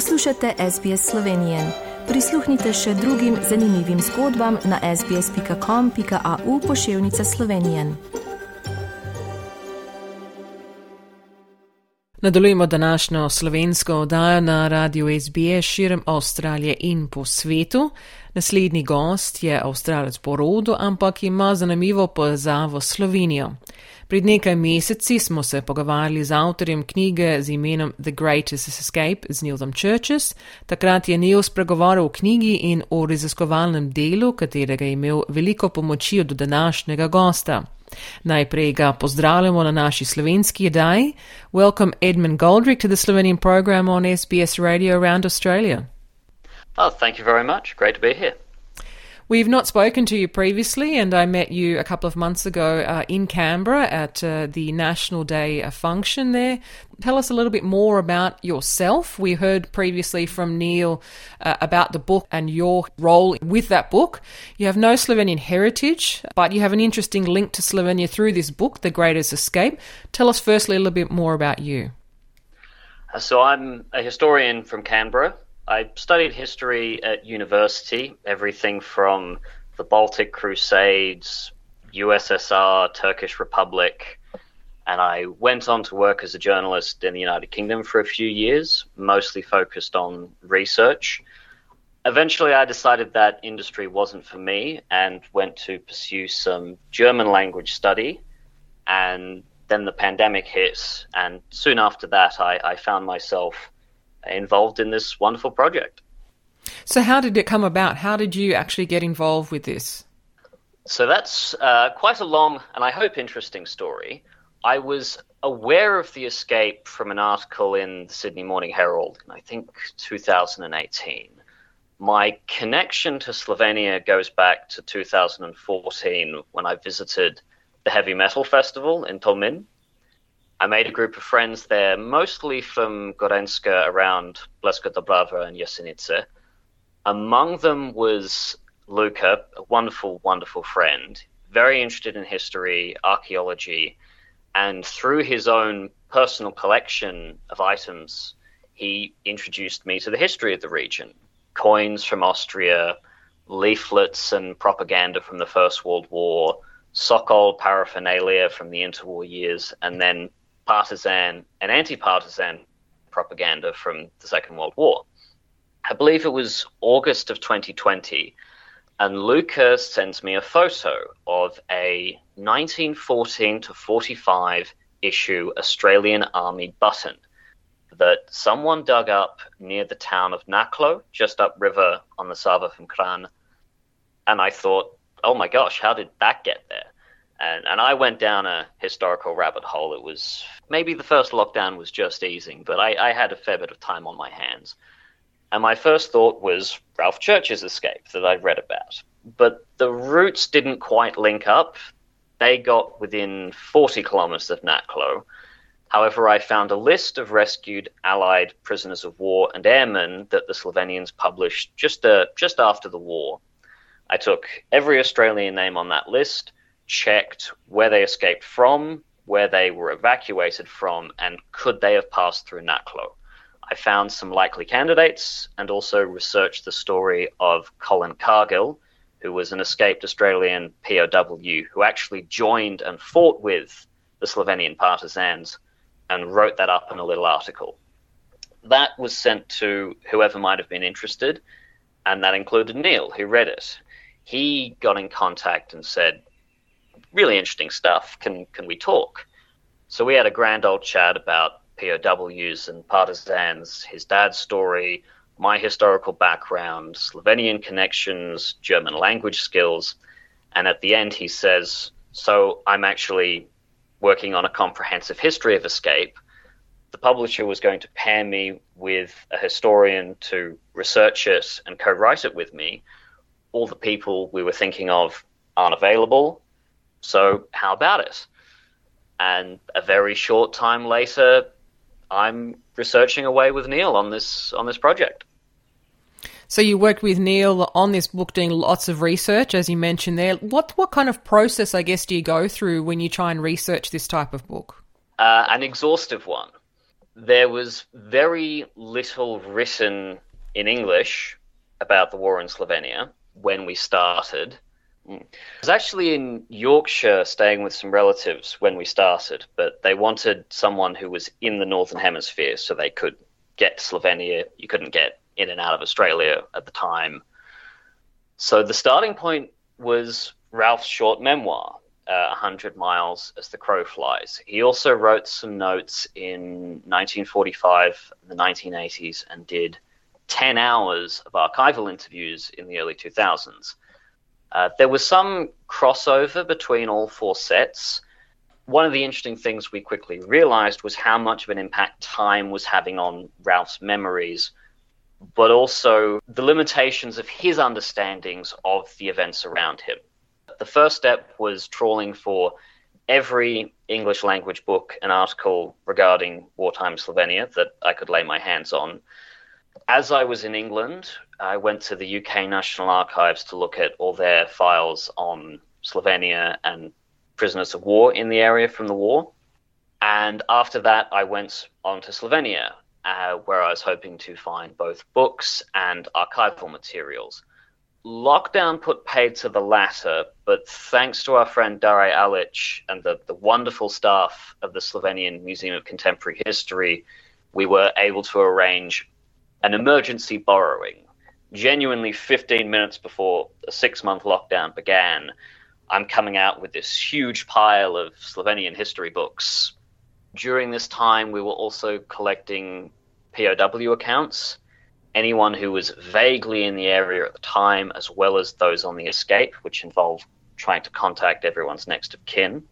Poslušate SBS Slovenije. Prisluhnite še drugim zanimivim zgodbam na sbsp.com.au pošiljka Slovenije. Nadaljujemo današnjo slovensko oddajo na radiju SBS širom Avstralije in po svetu. Naslednji gost je avstralec po rodu, ampak ima zanimivo povezavo s Slovenijo. Pred nekaj meseci smo se pogovarjali z avtorjem knjige z imenom The Greatest Escape z Nilom Churches. Takrat je Nil spregovoril o knjigi in o raziskovalnem delu, katerega je imel veliko pomoči od današnjega gosta. Najprej ga pozdravljamo na naši slovenski jedaji. Welcome Edmund Goldrick to the Slovenian program on SBS Radio around Australia. Oh, thank you very much. Great to be here. We've not spoken to you previously, and I met you a couple of months ago uh, in Canberra at uh, the National Day function there. Tell us a little bit more about yourself. We heard previously from Neil uh, about the book and your role with that book. You have no Slovenian heritage, but you have an interesting link to Slovenia through this book, The Greatest Escape. Tell us firstly a little bit more about you. So, I'm a historian from Canberra. I studied history at university, everything from the Baltic Crusades, USSR, Turkish Republic, and I went on to work as a journalist in the United Kingdom for a few years, mostly focused on research. Eventually, I decided that industry wasn't for me and went to pursue some German language study. And then the pandemic hit, and soon after that, I, I found myself involved in this wonderful project. So, how did it come about? How did you actually get involved with this? So, that's uh, quite a long and I hope interesting story. I was aware of the escape from an article in the Sydney Morning Herald in, I think, 2018. My connection to Slovenia goes back to 2014 when I visited the Heavy Metal Festival in Tolmin I made a group of friends there, mostly from Gorenjska around Blejska Dobrava and Jesenice. Among them was Luca, a wonderful, wonderful friend, very interested in history, archaeology, and through his own personal collection of items, he introduced me to the history of the region. Coins from Austria, leaflets and propaganda from the First World War, Sokol paraphernalia from the interwar years, and then partisan and anti partisan propaganda from the Second World War. I believe it was August of 2020, and Luca sends me a photo of a 1914 to 45 issue Australian Army button that someone dug up near the town of Naklo, just upriver on the Sava from Kranj. And I thought, oh my gosh, how did that get there? And, and I went down a historical rabbit hole. It was maybe the first lockdown was just easing, but I, I had a fair bit of time on my hands. And my first thought was Ralph Churches' escape that I'd read about. But the routes didn't quite link up. They got within 40 kilometers of Naklo. However, I found a list of rescued Allied prisoners of war and airmen that the Slovenians published just, uh, just after the war. I took every Australian name on that list checked where they escaped from, where they were evacuated from, and could they have passed through Naklo. I found some likely candidates and also researched the story of Colin Cargill, who was an escaped Australian POW who actually joined and fought with the Slovenian partisans and wrote that up in a little article. That was sent to whoever might have been interested, and that included Neil, who read it. He got in contact and said, really interesting stuff. Can can we talk? So we had a grand old chat about POWs and partisans, his dad's story, my historical background, Slovenian connections, German language skills, and at the end he says, "So I'm actually working on a comprehensive history of escape." The publisher was going to pair me with a historian to research it and co-write it with me. All the people we were thinking of aren't available so how about it? And a very short time later, I'm researching away with Neil on this on this project. So you worked with Neil on this book, doing lots of research, as you mentioned there. What what kind of process, I guess, do you go through when you try and research this type of book? Uh, an exhaustive one. there was very little written in English about the war in Slovenia when we started. I was actually in Yorkshire staying with some relatives when we started, but they wanted someone who was in the Northern Hemisphere so they could get to Slovenia. You couldn't get in and out of Australia at the time. So the starting point was Ralph's short memoir, uh, 100 Miles as the Crow Flies. He also wrote some notes in 1945, the 1980s, and did 10 hours of archival interviews in the early 2000s. Uh, there was some crossover between all four sets. One of the interesting things we quickly realized was how much of an impact time was having on Ralph's memories, but also the limitations of his understandings of the events around him. The first step was trawling for every English language book and article regarding wartime Slovenia that I could lay my hands on as I was in England, I went to the UK National Archives to look at all their files on Slovenia and prisoners of war in the area from the war. And after that, I went on to Slovenia, uh, where I was hoping to find both books and archival materials. Lockdown put paid to the latter, but thanks to our friend Dare Alic and the, the wonderful staff of the Slovenian Museum of Contemporary History, we were able to arrange an emergency borrowing. Genuinely, 15 minutes before a six month lockdown began, I'm coming out with this huge pile of Slovenian history books. During this time, we were also collecting POW accounts, anyone who was vaguely in the area at the time, as well as those on the escape, which involved trying to contact everyone's next of kin.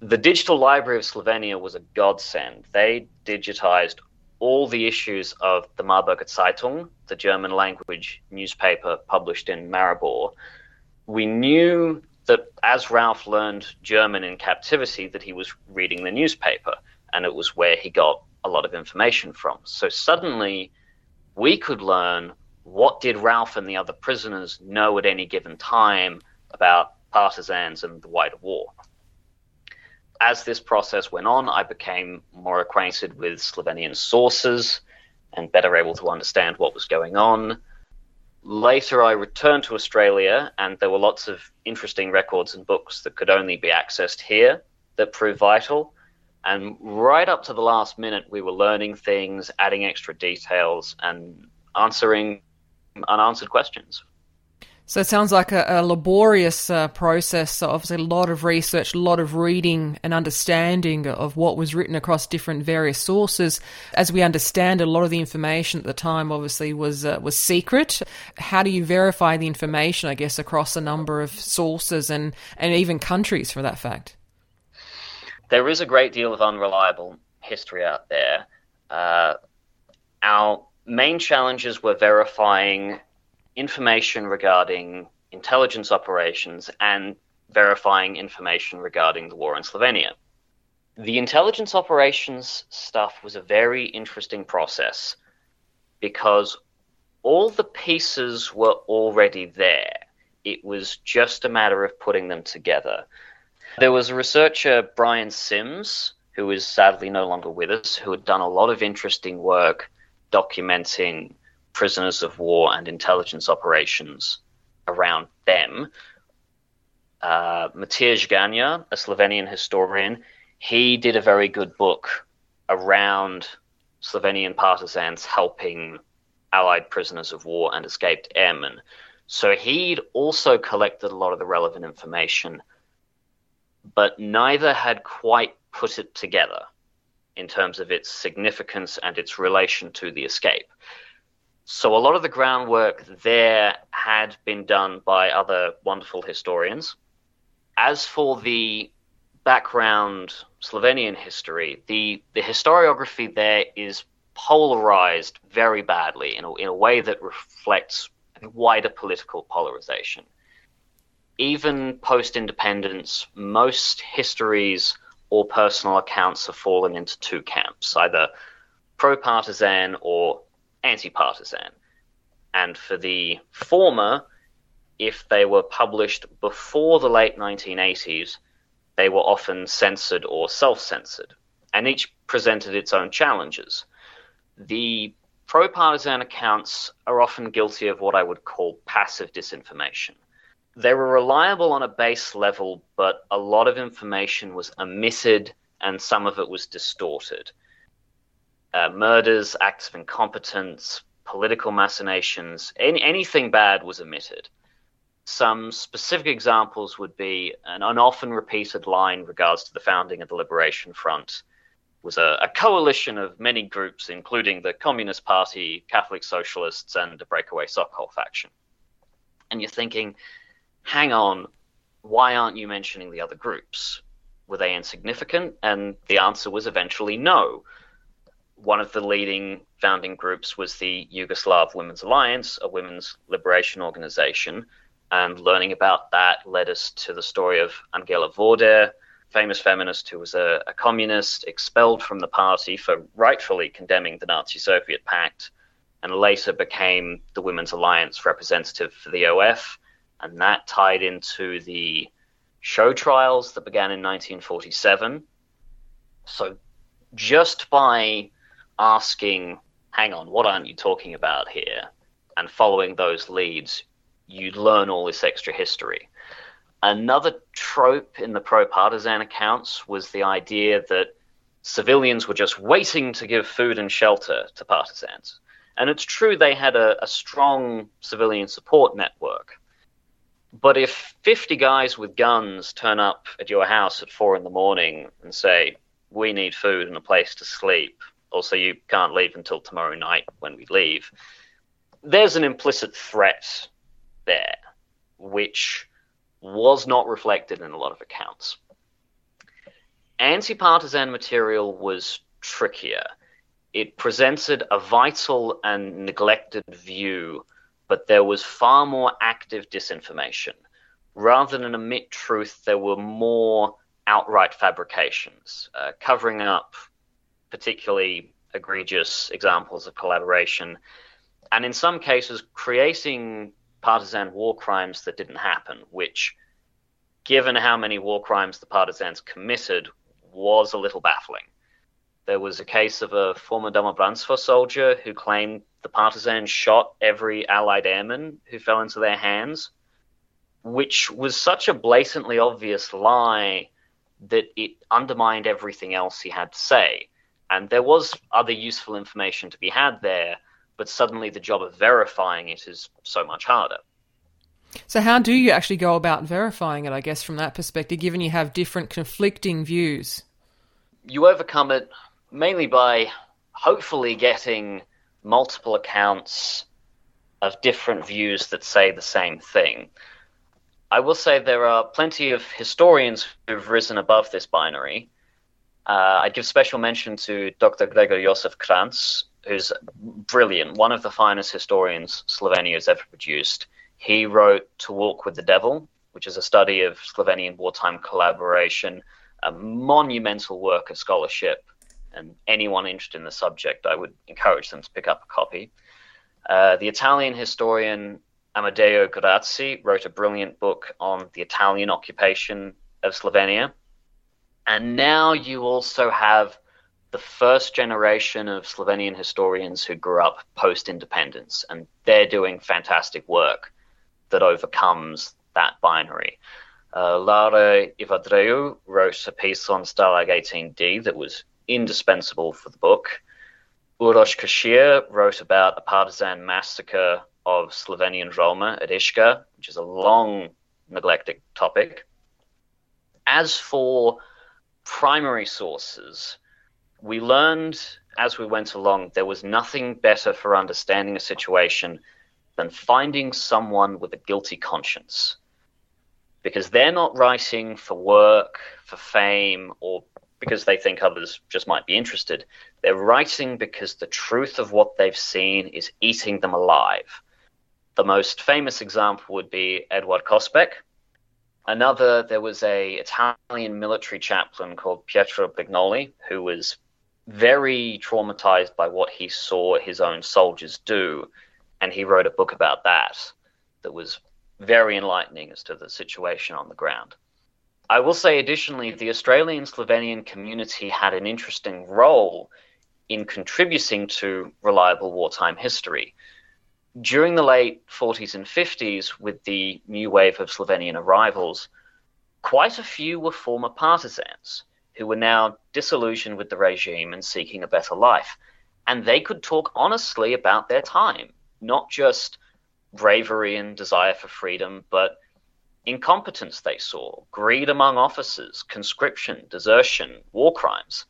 The Digital Library of Slovenia was a godsend. They digitized all the issues of the Marburger Zeitung, the German language newspaper published in Maribor, we knew that as Ralph learned German in captivity, that he was reading the newspaper, and it was where he got a lot of information from. So suddenly, we could learn what did Ralph and the other prisoners know at any given time about partisans and the wider war as this process went on, I became more acquainted with Slovenian sources and better able to understand what was going on. Later, I returned to Australia, and there were lots of interesting records and books that could only be accessed here that proved vital. And right up to the last minute, we were learning things, adding extra details, and answering unanswered questions. So it sounds like a, a laborious uh, process. So obviously, a lot of research, a lot of reading and understanding of what was written across different various sources. As we understand, a lot of the information at the time obviously was uh, was secret. How do you verify the information? I guess across a number of sources and and even countries, for that fact. There is a great deal of unreliable history out there. Uh, our main challenges were verifying information regarding intelligence operations and verifying information regarding the war in Slovenia. The intelligence operations stuff was a very interesting process because all the pieces were already there. It was just a matter of putting them together. There was a researcher, Brian Sims, who is sadly no longer with us, who had done a lot of interesting work documenting prisoners of war and intelligence operations around them. Uh, Matej Ganja, a Slovenian historian, he did a very good book around Slovenian partisans helping Allied prisoners of war and escaped airmen. So he'd also collected a lot of the relevant information, but neither had quite put it together in terms of its significance and its relation to the escape. So a lot of the groundwork there had been done by other wonderful historians. As for the background Slovenian history, the, the historiography there is polarized very badly in a, in a way that reflects wider political polarization. Even post independence, most histories or personal accounts have fallen into two camps either pro partisan or anti partisan. And for the former, if they were published before the late 1980s, they were often censored or self censored. and each presented its own challenges. The pro partisan accounts are often guilty of what I would call passive disinformation. They were reliable on a base level, but a lot of information was omitted and some of it was distorted. Uh, murders, acts of incompetence, political machinations, any, anything bad was omitted. Some specific examples would be an, often repeated line in regards to the founding of the Liberation Front was a, a, coalition of many groups, including the Communist Party, Catholic Socialists, and the breakaway Sokol faction. And you're thinking, hang on, why aren't you mentioning the other groups? Were they insignificant? And the answer was eventually no one of the leading founding groups was the Yugoslav Women's Alliance, a women's liberation organization. And learning about that led us to the story of Angela Vode, famous feminist who was a, a communist, expelled from the party for rightfully condemning the Nazi Soviet pact, and later became the Women's Alliance representative for the OF. And that tied into the show trials that began in 1947. So just by asking, hang on, what aren't you talking about here? And following those leads, you'd learn all this extra history. Another trope in the pro partisan accounts was the idea that civilians were just waiting to give food and shelter to partisans. And it's true they had a, a strong civilian support network. But if 50 guys with guns turn up at your house at four in the morning and say, we need food and a place to sleep, also you can't leave until tomorrow night when we leave. There's an implicit threat there, which was not reflected in a lot of accounts. Anti partisan material was trickier. It presented a vital and neglected view, but there was far more active disinformation. Rather than omit truth, there were more outright fabrications, uh, covering up particularly egregious examples of collaboration, and in some cases, creating partisan war crimes that didn't happen, which, given how many war crimes the partisans committed, was a little baffling. There was a case of a former Domobranstvo soldier who claimed the partisans shot every Allied airman who fell into their hands, which was such a blatantly obvious lie that it undermined everything else he had to say. And there was other useful information to be had there, but suddenly the job of verifying it is so much harder. So, how do you actually go about verifying it, I guess, from that perspective, given you have different conflicting views? You overcome it mainly by hopefully getting multiple accounts of different views that say the same thing. I will say there are plenty of historians who've risen above this binary uh, I'd give special mention to Dr. Gregor Joseph Kranjc, who's brilliant, one of the finest historians Slovenia has ever produced. He wrote To Walk with the Devil, which is a study of Slovenian wartime collaboration, a monumental work of scholarship. And anyone interested in the subject, I would encourage them to pick up a copy. Uh, the Italian historian Amedeo Guerrazzi wrote a brilliant book on the Italian occupation of Slovenia. And now you also have the first generation of Slovenian historians who grew up post independence, and they're doing fantastic work that overcomes that binary. Uh, Lara Ivadreu wrote a piece on Stalag 18D that was indispensable for the book. Uroš Košir wrote about a partisan massacre of Slovenian Roma at Iška, which is a long neglected topic. As for primary sources, we learned as we went along there was nothing better for understanding a situation than finding someone with a guilty conscience. Because they're not writing for work, for fame, or because they think others just might be interested. They're writing because the truth of what they've seen is eating them alive. The most famous example would be Edward Kocbek, Another, there was a Italian military chaplain called Pietro Brignoli who was very traumatized by what he saw his own soldiers do, and he wrote a book about that that was very enlightening as to the situation on the ground. I will say additionally, the Australian Slovenian community had an interesting role in contributing to reliable wartime history. During the late 40s and 50s, with the new wave of Slovenian arrivals, quite a few were former partisans who were now disillusioned with the regime and seeking a better life. And they could talk honestly about their time, not just bravery and desire for freedom, but incompetence they saw, greed among officers, conscription, desertion, war crimes.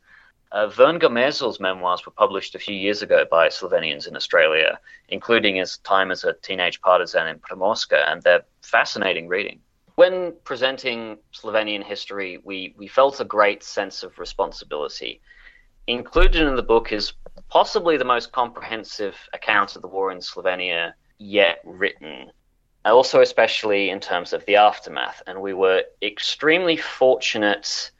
Uh, Vern Gomezel's memoirs were published a few years ago by Slovenians in Australia, including his time as a teenage partisan in Primorska, and they're fascinating reading. When presenting Slovenian history, we, we felt a great sense of responsibility. Included in the book is possibly the most comprehensive account of the war in Slovenia yet written also especially in terms of the aftermath. And we were extremely fortunate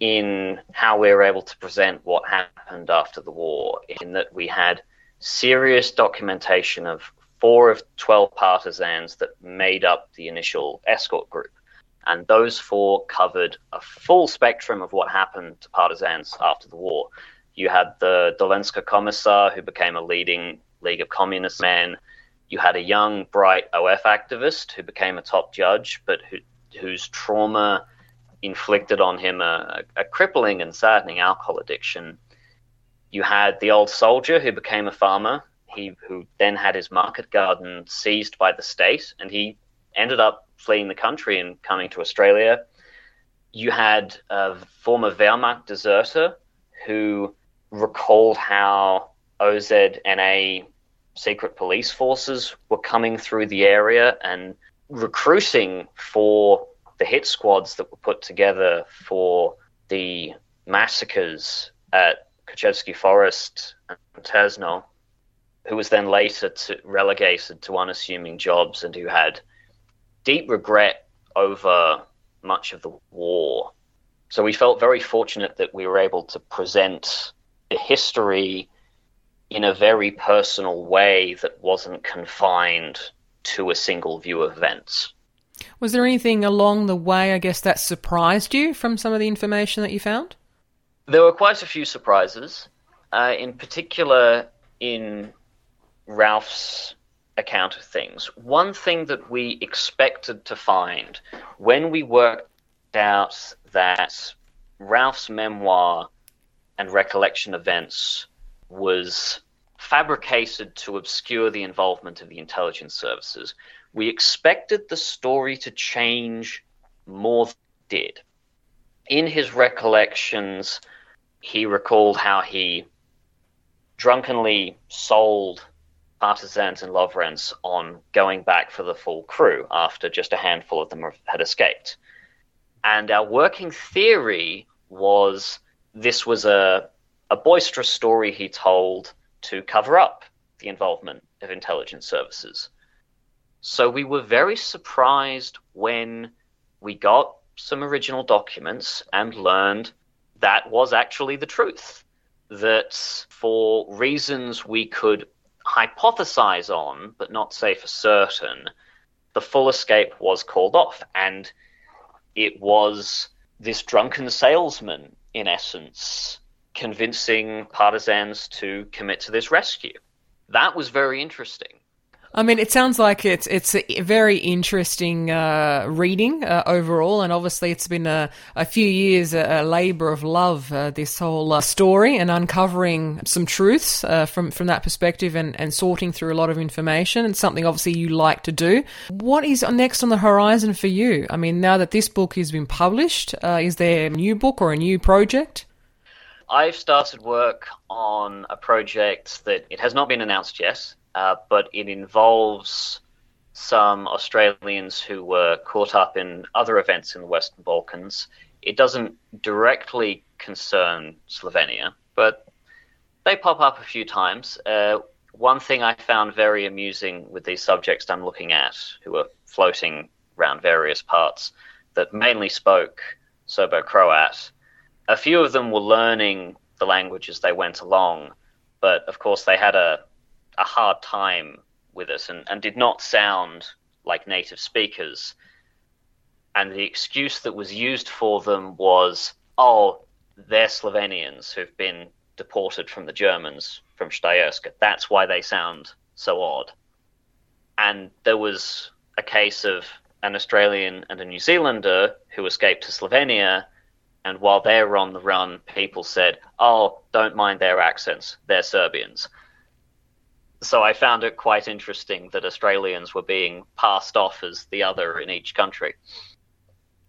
in how we were able to present what happened after the war, in that we had serious documentation of four of 12 partisans that made up the initial escort group. And those four covered a full spectrum of what happened to partisans after the war. You had the Dolenjska Commissar, who became a leading League of Communist men you had a young, bright OF activist who became a top judge, but who, whose trauma inflicted on him a, a crippling and saddening alcohol addiction. You had the old soldier who became a farmer, he who then had his market garden seized by the state, and he ended up fleeing the country and coming to Australia. You had a former Wehrmacht deserter who recalled how OZNA secret police forces were coming through the area and recruiting for the hit squads that were put together for the massacres at Kochevsky Forest and Tezno, who was then later to, relegated to unassuming jobs and who had deep regret over much of the war. So we felt very fortunate that we were able to present the history in a very personal way that wasn't confined to a single view of events. Was there anything along the way, I guess, that surprised you from some of the information that you found? There were quite a few surprises. Uh, in particular, in Ralph's account of things. One thing that we expected to find when we worked out that Ralph's memoir and recollection events was fabricated to obscure the involvement of the intelligence services. We expected the story to change more than it did. In his recollections, he recalled how he drunkenly sold partisans in Lovrenc on going back for the full crew after just a handful of them had escaped. And our working theory was this was a, a boisterous story he told to cover up the involvement of intelligence services. So we were very surprised when we got some original documents and learned that was actually the truth. That for reasons we could hypothesize on, but not say for certain, the full escape was called off. And it was this drunken salesman, in essence, convincing partisans to commit to this rescue. That was very interesting. I mean, it sounds like it's it's a very interesting uh, reading uh, overall, and obviously it's been a, a few years a, a labour of love. Uh, this whole uh, story and uncovering some truths uh, from from that perspective, and, and sorting through a lot of information. It's something obviously you like to do. What is next on the horizon for you? I mean, now that this book has been published, uh, is there a new book or a new project? I've started work on a project that it has not been announced yet, uh, but it involves some Australians who were caught up in other events in the Western Balkans. It doesn't directly concern Slovenia, but they pop up a few times. Uh, one thing I found very amusing with these subjects I'm looking at, who are floating around various parts, that mainly spoke Serbo Croat, a few of them were learning the language as they went along, but of course they had a a hard time with us and, and did not sound like native speakers. and the excuse that was used for them was, oh, they're Slovenians who've been deported from the Germans from Štajerska. That's why they sound so odd. And there was a case of an Australian and a New Zealander who escaped to Slovenia. And while they were on the run, people said, Oh, don't mind their accents, they're Serbians. So I found it quite interesting that Australians were being passed off as the other in each country.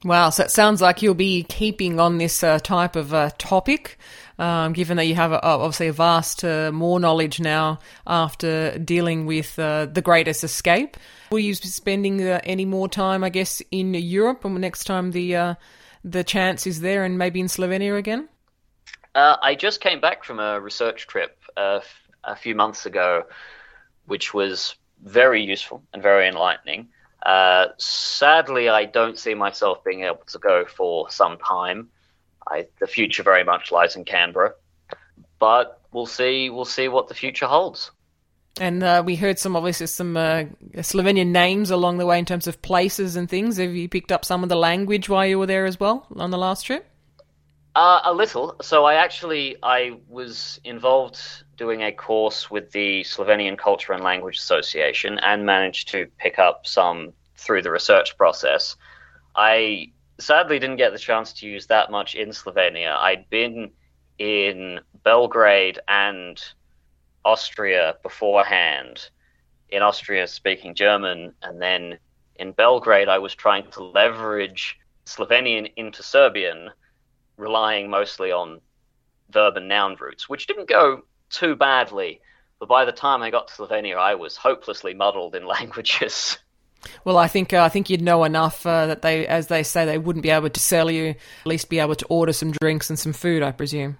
Wow, so it sounds like you'll be keeping on this uh, type of uh, topic, um, given that you have a, obviously a vast uh, more knowledge now after dealing with uh, the Greatest Escape. Will you be spending uh, any more time, I guess, in Europe, and next time the uh, the chance is there, and maybe in Slovenia again? I just came back from a research trip a few months ago, which was very useful and very enlightening. Uh, sadly, I don't see myself being able to go for some time. I, the future very much lies in Canberra, but we'll see. We'll see what the future holds. And uh, we heard some obviously some uh, Slovenian names along the way in terms of places and things. Have you picked up some of the language while you were there as well on the last trip? Uh, a little. So I actually I was involved doing a course with the Slovenian Culture and Language Association and managed to pick up some through the research process. I sadly didn't get the chance to use that much in Slovenia. I'd been in Belgrade and Austria beforehand. In Austria, speaking German, and then in Belgrade, I was trying to leverage Slovenian into Serbian, relying mostly on verb and noun roots, which didn't go too badly. But by the time I got to Slovenia, I was hopelessly muddled in languages. Well, I think uh, I think you'd know enough uh, that they, as they say, they wouldn't be able to sell you. At least be able to order some drinks and some food, I presume.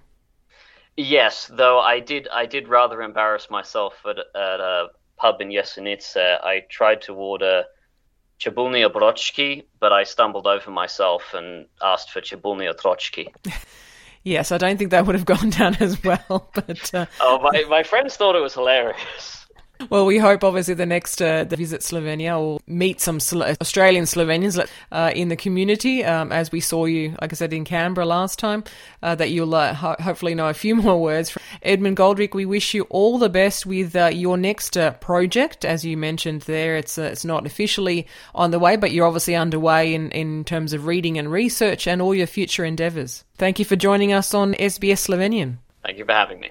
Yes, though I did I did rather embarrass myself at, at a pub in Jesenice. I tried to order čebulni obročki, but I stumbled over myself and asked for čebulni otročki. Yes, I don't think that would have gone down as well. But uh... oh, my my friends thought it was hilarious. Well, we hope obviously the next uh, the visit Slovenia will meet some Australian Slovenians uh, in the community. Um, as we saw you, like I said, in Canberra last time, uh, that you'll uh, ho- hopefully know a few more words. From Edmund Goldrick, we wish you all the best with uh, your next uh, project. As you mentioned there, it's it's not officially on the way, but you're obviously underway in, in terms of reading and research and all your future endeavours. Thank you for joining us on SBS Slovenian. Thank you for having me.